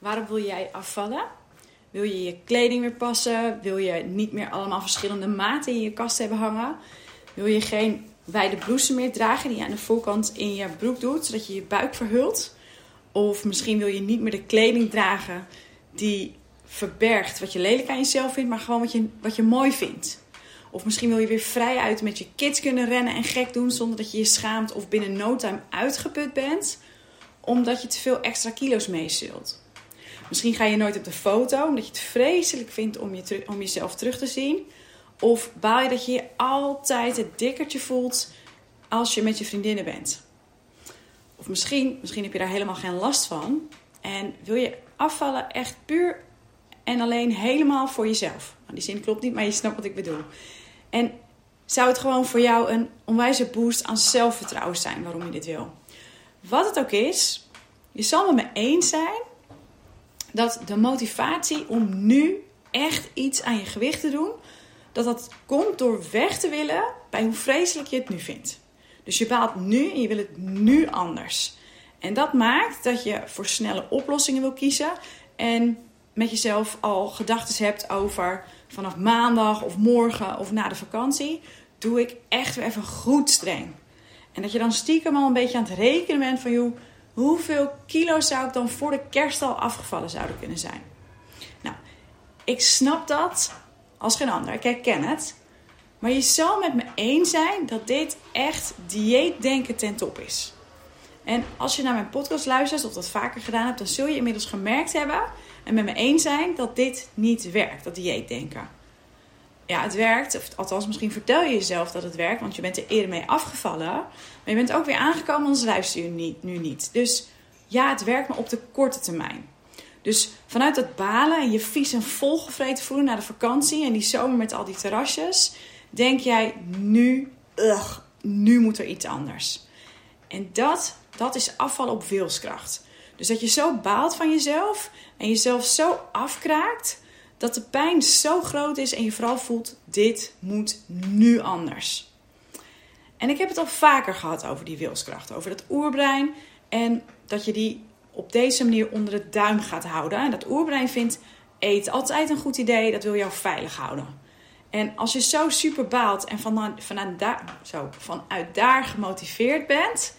Waarom wil jij afvallen? Wil je je kleding weer passen? Wil je niet meer allemaal verschillende maten in je kast hebben hangen? Wil je geen wijde blouse meer dragen die je aan de voorkant in je broek doet, zodat je je buik verhult? Of misschien wil je niet meer de kleding dragen die verbergt wat je lelijk aan jezelf vindt, maar gewoon wat je, wat je mooi vindt. Of misschien wil je weer vrij uit met je kids kunnen rennen en gek doen zonder dat je je schaamt of binnen no time uitgeput bent, omdat je te veel extra kilo's meezult. Misschien ga je nooit op de foto omdat je het vreselijk vindt om, je om jezelf terug te zien. Of baal je dat je je altijd het dikkertje voelt als je met je vriendinnen bent. Of misschien, misschien heb je daar helemaal geen last van. En wil je afvallen echt puur en alleen helemaal voor jezelf. Nou, die zin klopt niet, maar je snapt wat ik bedoel. En zou het gewoon voor jou een onwijze boost aan zelfvertrouwen zijn waarom je dit wil? Wat het ook is, je zal met me eens zijn dat de motivatie om nu echt iets aan je gewicht te doen, dat dat komt door weg te willen bij hoe vreselijk je het nu vindt. Dus je baalt nu en je wil het nu anders. En dat maakt dat je voor snelle oplossingen wil kiezen en met jezelf al gedachten hebt over vanaf maandag of morgen of na de vakantie, doe ik echt weer even goed streng. En dat je dan stiekem al een beetje aan het rekenen bent van joh, hoeveel kilo zou ik dan voor de kerst al afgevallen zouden kunnen zijn. Nou, ik snap dat als geen ander. Ik herken het. Maar je zal met me eens zijn dat dit echt dieetdenken ten top is. En als je naar mijn podcast luistert of dat vaker gedaan hebt, dan zul je inmiddels gemerkt hebben en met me eens zijn dat dit niet werkt, dat dieetdenken. Ja, het werkt, of althans misschien vertel je jezelf dat het werkt, want je bent er eerder mee afgevallen. Maar je bent ook weer aangekomen, anders luister je nu niet. Dus ja, het werkt, maar op de korte termijn. Dus vanuit dat balen en je vies en volgevreten voelen na de vakantie en die zomer met al die terrasjes, denk jij nu, ugh, nu moet er iets anders. En dat, dat is afval op wilskracht. Dus dat je zo baalt van jezelf en jezelf zo afkraakt dat de pijn zo groot is en je vooral voelt: dit moet nu anders. En ik heb het al vaker gehad over die wilskracht, over dat oerbrein en dat je die op deze manier onder de duim gaat houden. En dat oerbrein vindt eet altijd een goed idee, dat wil jou veilig houden. En als je zo super baalt en vanuit, zo, vanuit daar gemotiveerd bent,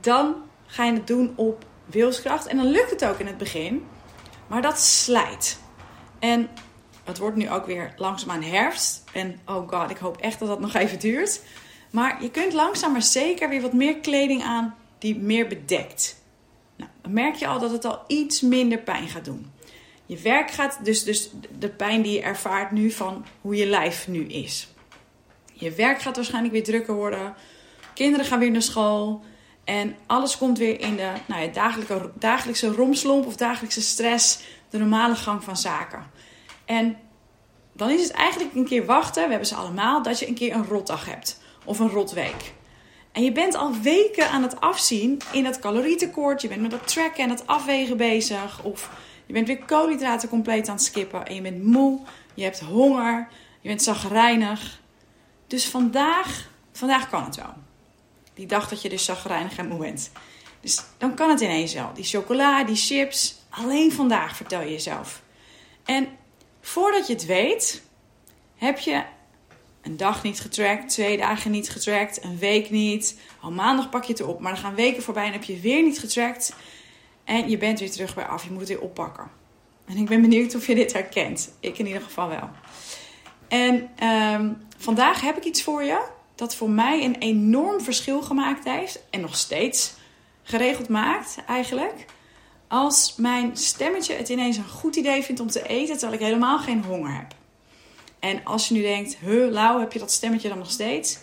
dan ga je het doen op wilskracht. En dan lukt het ook in het begin, maar dat slijt. En het wordt nu ook weer langzaamaan herfst. En oh god, ik hoop echt dat dat nog even duurt. Maar je kunt langzaam maar zeker weer wat meer kleding aan die meer bedekt. Nou, dan merk je al dat het al iets minder pijn gaat doen. Je werk gaat dus, dus de pijn die je ervaart nu van hoe je lijf nu is. Je werk gaat waarschijnlijk weer drukker worden. Kinderen gaan weer naar school. En alles komt weer in de nou ja, dagelijkse, dagelijkse romslomp of dagelijkse stress. De normale gang van zaken. En dan is het eigenlijk een keer wachten, we hebben ze allemaal, dat je een keer een rotdag hebt. Of een rotweek. En je bent al weken aan het afzien in dat calorietekort. Je bent met dat tracken en het afwegen bezig. Of je bent weer koolhydraten compleet aan het skippen. En je bent moe. Je hebt honger. Je bent zagrijnig. Dus vandaag, vandaag kan het wel. Die dag dat je dus zagrijnig en moe bent. Dus dan kan het ineens wel. Die chocola, die chips. Alleen vandaag vertel je jezelf. En voordat je het weet, heb je een dag niet getrackt, twee dagen niet getrackt, een week niet. Al maandag pak je het op, maar dan gaan weken voorbij en heb je weer niet getrackt. En je bent weer terug bij af. Je moet het weer oppakken. En ik ben benieuwd of je dit herkent. Ik in ieder geval wel. En ehm, vandaag heb ik iets voor je dat voor mij een enorm verschil gemaakt heeft. En nog steeds geregeld maakt eigenlijk. Als mijn stemmetje het ineens een goed idee vindt om te eten terwijl ik helemaal geen honger heb. En als je nu denkt, huh, Lau, heb je dat stemmetje dan nog steeds?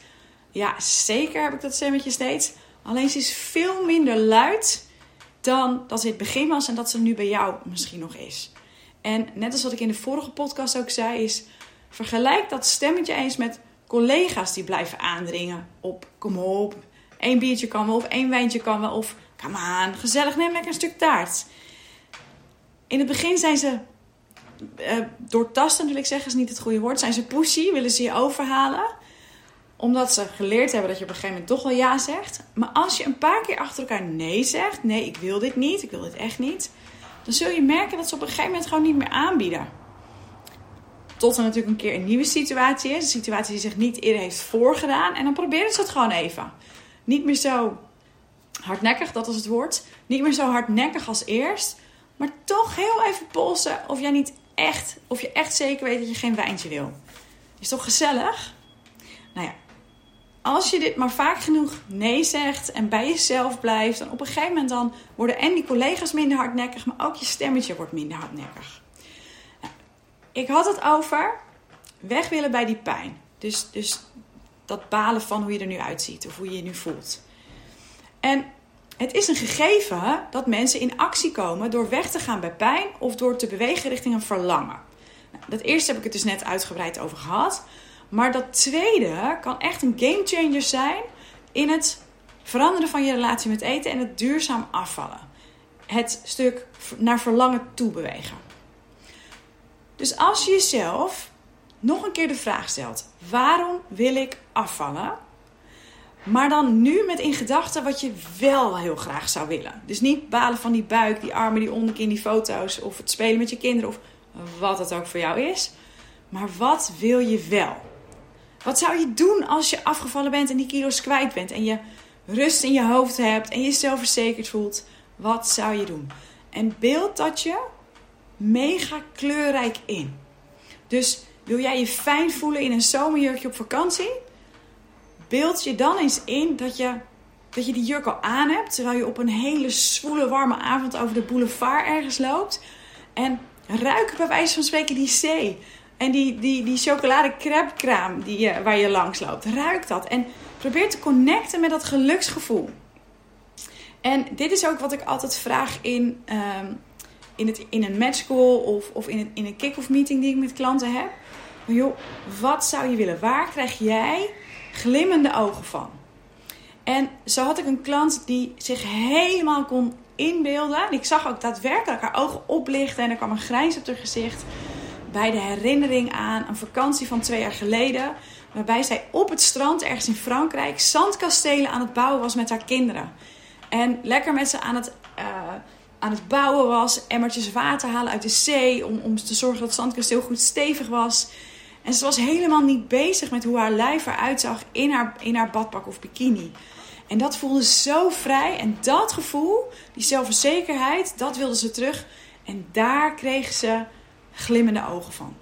Ja, zeker heb ik dat stemmetje steeds. Alleen ze is veel minder luid dan dat ze in het begin was en dat ze nu bij jou misschien nog is. En net als wat ik in de vorige podcast ook zei, is vergelijk dat stemmetje eens met collega's die blijven aandringen op kom op, één biertje kan wel of één wijntje kan wel of kom aan, gezellig, neem lekker een stuk taart. In het begin zijn ze uh, doortastend, wil ik zeggen, is niet het goede woord. Zijn ze pushy, willen ze je overhalen. Omdat ze geleerd hebben dat je op een gegeven moment toch wel ja zegt. Maar als je een paar keer achter elkaar nee zegt, nee, ik wil dit niet, ik wil dit echt niet. dan zul je merken dat ze op een gegeven moment gewoon niet meer aanbieden. Tot er natuurlijk een keer een nieuwe situatie is. Een situatie die zich niet eerder heeft voorgedaan. En dan proberen ze het gewoon even. Niet meer zo hardnekkig, dat is het woord. Niet meer zo hardnekkig als eerst. Maar toch heel even polsen of jij niet echt, of je echt zeker weet dat je geen wijntje wil. Is toch gezellig? Nou ja, als je dit maar vaak genoeg nee zegt en bij jezelf blijft, dan op een gegeven moment dan worden en die collega's minder hardnekkig, maar ook je stemmetje wordt minder hardnekkig. Nou, ik had het over weg willen bij die pijn. Dus, dus dat balen van hoe je er nu uitziet of hoe je je nu voelt. En het is een gegeven dat mensen in actie komen door weg te gaan bij pijn of door te bewegen richting een verlangen. Nou, dat eerste heb ik het dus net uitgebreid over gehad. Maar dat tweede kan echt een gamechanger zijn in het veranderen van je relatie met eten en het duurzaam afvallen. Het stuk naar verlangen toe bewegen. Dus als je jezelf nog een keer de vraag stelt: waarom wil ik afvallen? Maar dan nu met in gedachten wat je wel heel graag zou willen. Dus niet balen van die buik, die armen, die onderkin, die foto's. Of het spelen met je kinderen. Of wat het ook voor jou is. Maar wat wil je wel? Wat zou je doen als je afgevallen bent en die kilo's kwijt bent. En je rust in je hoofd hebt en je zelfverzekerd voelt. Wat zou je doen? En beeld dat je mega kleurrijk in. Dus wil jij je fijn voelen in een zomerjurkje op vakantie? Beeld je dan eens in dat je, dat je die jurk al aan hebt. Terwijl je op een hele zwoele warme avond over de boulevard ergens loopt. En ruik bij wijze van spreken die zee. En die, die, die chocolade crepe die waar je langs loopt. Ruik dat. En probeer te connecten met dat geluksgevoel. En dit is ook wat ik altijd vraag in, um, in, het, in een matchcall of, of in in een kick-off meeting die ik met klanten heb. Maar joh, wat zou je willen? Waar krijg jij glimmende ogen van. En zo had ik een klant die zich helemaal kon inbeelden. ik zag ook daadwerkelijk haar ogen oplichten en er kwam een grijns op haar gezicht. Bij de herinnering aan een vakantie van twee jaar geleden. Waarbij zij op het strand ergens in Frankrijk zandkastelen aan het bouwen was met haar kinderen. En lekker met ze aan het, uh, aan het bouwen was. Emmertjes water halen uit de zee. Om, om te zorgen dat het zandkasteel goed stevig was. En ze was helemaal niet bezig met hoe haar lijf eruit zag in haar, in haar badpak of bikini. En dat voelde zo vrij. En dat gevoel, die zelfverzekerheid, dat wilde ze terug. En daar kreeg ze glimmende ogen van.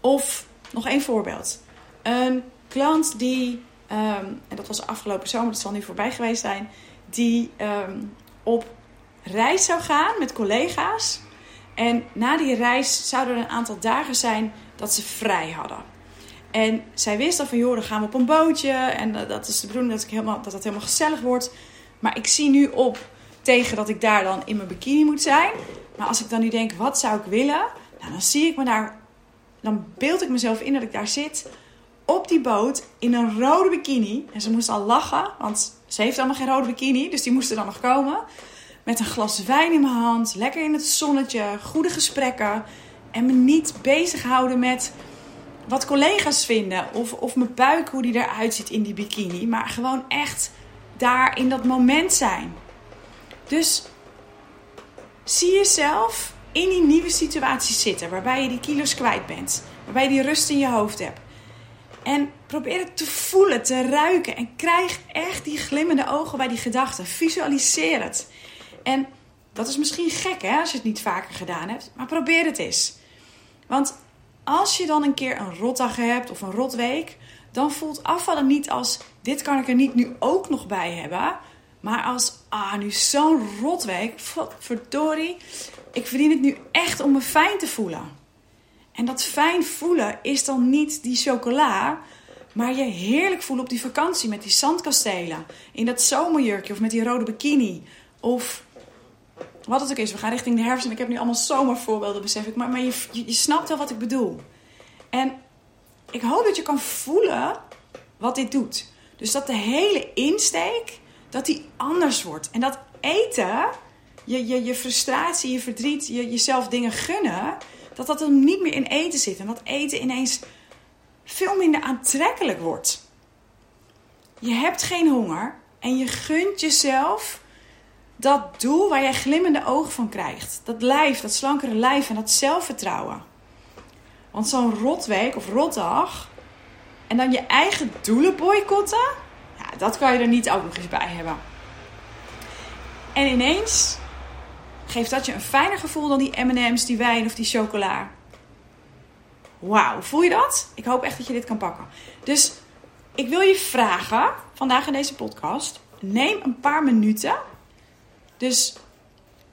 Of nog één voorbeeld. Een klant die, ehm, en dat was afgelopen zomer, dat zal nu voorbij geweest zijn, die ehm, op reis zou gaan met collega's. En na die reis zouden er een aantal dagen zijn dat ze vrij hadden. En zij wist dan van, joh, dan gaan we op een bootje. En eh, dat is de bedoeling dat, ik helemaal, dat het helemaal gezellig wordt. Maar ik zie nu op tegen dat ik daar dan in mijn bikini moet zijn. Maar als ik dan nu denk, wat zou ik willen? Nou, dan zie ik me daar, dan beeld ik mezelf in dat ik daar zit op die boot in een rode bikini. En ze moest al lachen, want ze heeft allemaal geen rode bikini, dus die moest er dan nog komen. Met een glas wijn in mijn hand, lekker in het zonnetje, goede gesprekken. En me niet bezighouden met wat collega's vinden. Of, of mijn buik, hoe die eruit ziet in die bikini. Maar gewoon echt daar in dat moment zijn. Dus zie jezelf in die nieuwe situatie zitten. Waarbij je die kilo's kwijt bent. Waarbij je die rust in je hoofd hebt. En probeer het te voelen, te ruiken. En krijg echt die glimmende ogen bij die gedachten. Visualiseer het. En dat is misschien gek hè, als je het niet vaker gedaan hebt. Maar probeer het eens. Want als je dan een keer een rotdag hebt of een rotweek, dan voelt afvallen niet als dit kan ik er niet nu ook nog bij hebben. Maar als, ah, nu zo'n rotweek, verdorie, ik verdien het nu echt om me fijn te voelen. En dat fijn voelen is dan niet die chocola, maar je heerlijk voelen op die vakantie met die zandkastelen. In dat zomerjurkje of met die rode bikini. Of wat het ook is, we gaan richting de herfst en ik heb nu allemaal zomervoorbeelden, besef ik. Maar, maar je, je, snapt wel wat ik bedoel. En ik hoop dat je kan voelen wat dit doet. Dus dat de hele insteek, dat die anders wordt. En dat eten, je, je, je frustratie, je verdriet, je, jezelf dingen gunnen, dat dat dan niet meer in eten zit. En dat eten ineens veel minder aantrekkelijk wordt. Je hebt geen honger en je gunt jezelf dat doel waar jij glimmende ogen van krijgt. Dat lijf, dat slankere lijf en dat zelfvertrouwen. Want zo'n rotweek of rotdag en dan je eigen doelen boycotten, ja, dat kan je er niet ook nog eens bij hebben. En ineens geeft dat je een fijner gevoel dan die MM's, die wijn of die chocola. Wauw, voel je dat? Ik hoop echt dat je dit kan pakken. Dus ik wil je vragen, vandaag in deze podcast, neem een paar minuten. Dus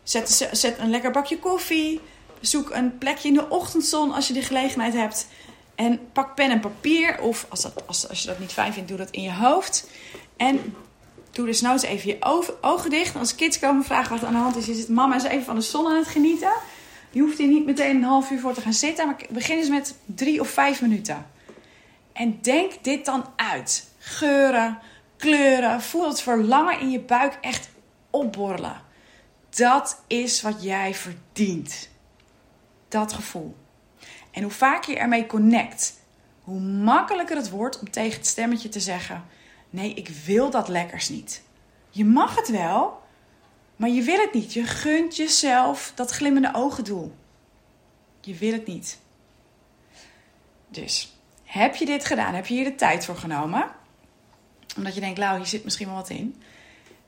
zet, zet een lekker bakje koffie. Zoek een plekje in de ochtendzon als je de gelegenheid hebt. En pak pen en papier. Of als, dat, als, als je dat niet fijn vindt, doe dat in je hoofd. En doe dus nou even je ogen dicht. Als kids komen vragen wat er aan de hand is, je zit mama eens even van de zon aan het genieten. Je hoeft hier niet meteen een half uur voor te gaan zitten. Maar begin eens met drie of vijf minuten. En denk dit dan uit. Geuren, kleuren. Voel het verlangen in je buik echt opborrelen. Dat is wat jij verdient. Dat gevoel. En hoe vaak je ermee connect, hoe makkelijker het wordt om tegen het stemmetje te zeggen: Nee, ik wil dat lekkers niet. Je mag het wel, maar je wil het niet. Je gunt jezelf dat glimmende ogen doel. Je wil het niet. Dus, heb je dit gedaan? Heb je hier de tijd voor genomen? Omdat je denkt, Lau, hier zit misschien wel wat in.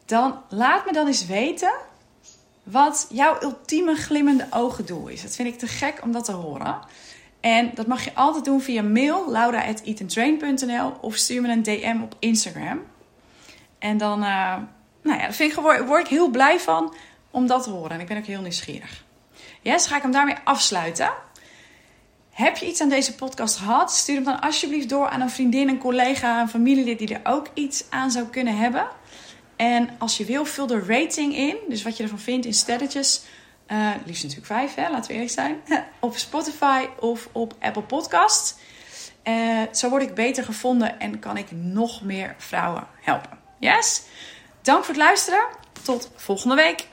Dan laat me dan eens weten wat jouw ultieme glimmende ogen doel is. Dat vind ik te gek om dat te horen. En dat mag je altijd doen via mail, laura.eatandrain.nl of stuur me een DM op Instagram. En dan, uh, nou ja, daar vind ik, word ik heel blij van om dat te horen. En ik ben ook heel nieuwsgierig. Yes, ga ik hem daarmee afsluiten. Heb je iets aan deze podcast gehad? Stuur hem dan alsjeblieft door aan een vriendin, een collega, een familielid die er ook iets aan zou kunnen hebben. En als je wil, vul de rating in. Dus wat je ervan vindt in sterretjes. Uh, liefst natuurlijk vijf, hè? laten we eerlijk zijn. op Spotify of op Apple Podcast. Uh, zo word ik beter gevonden en kan ik nog meer vrouwen helpen. Yes? Dank voor het luisteren. Tot volgende week.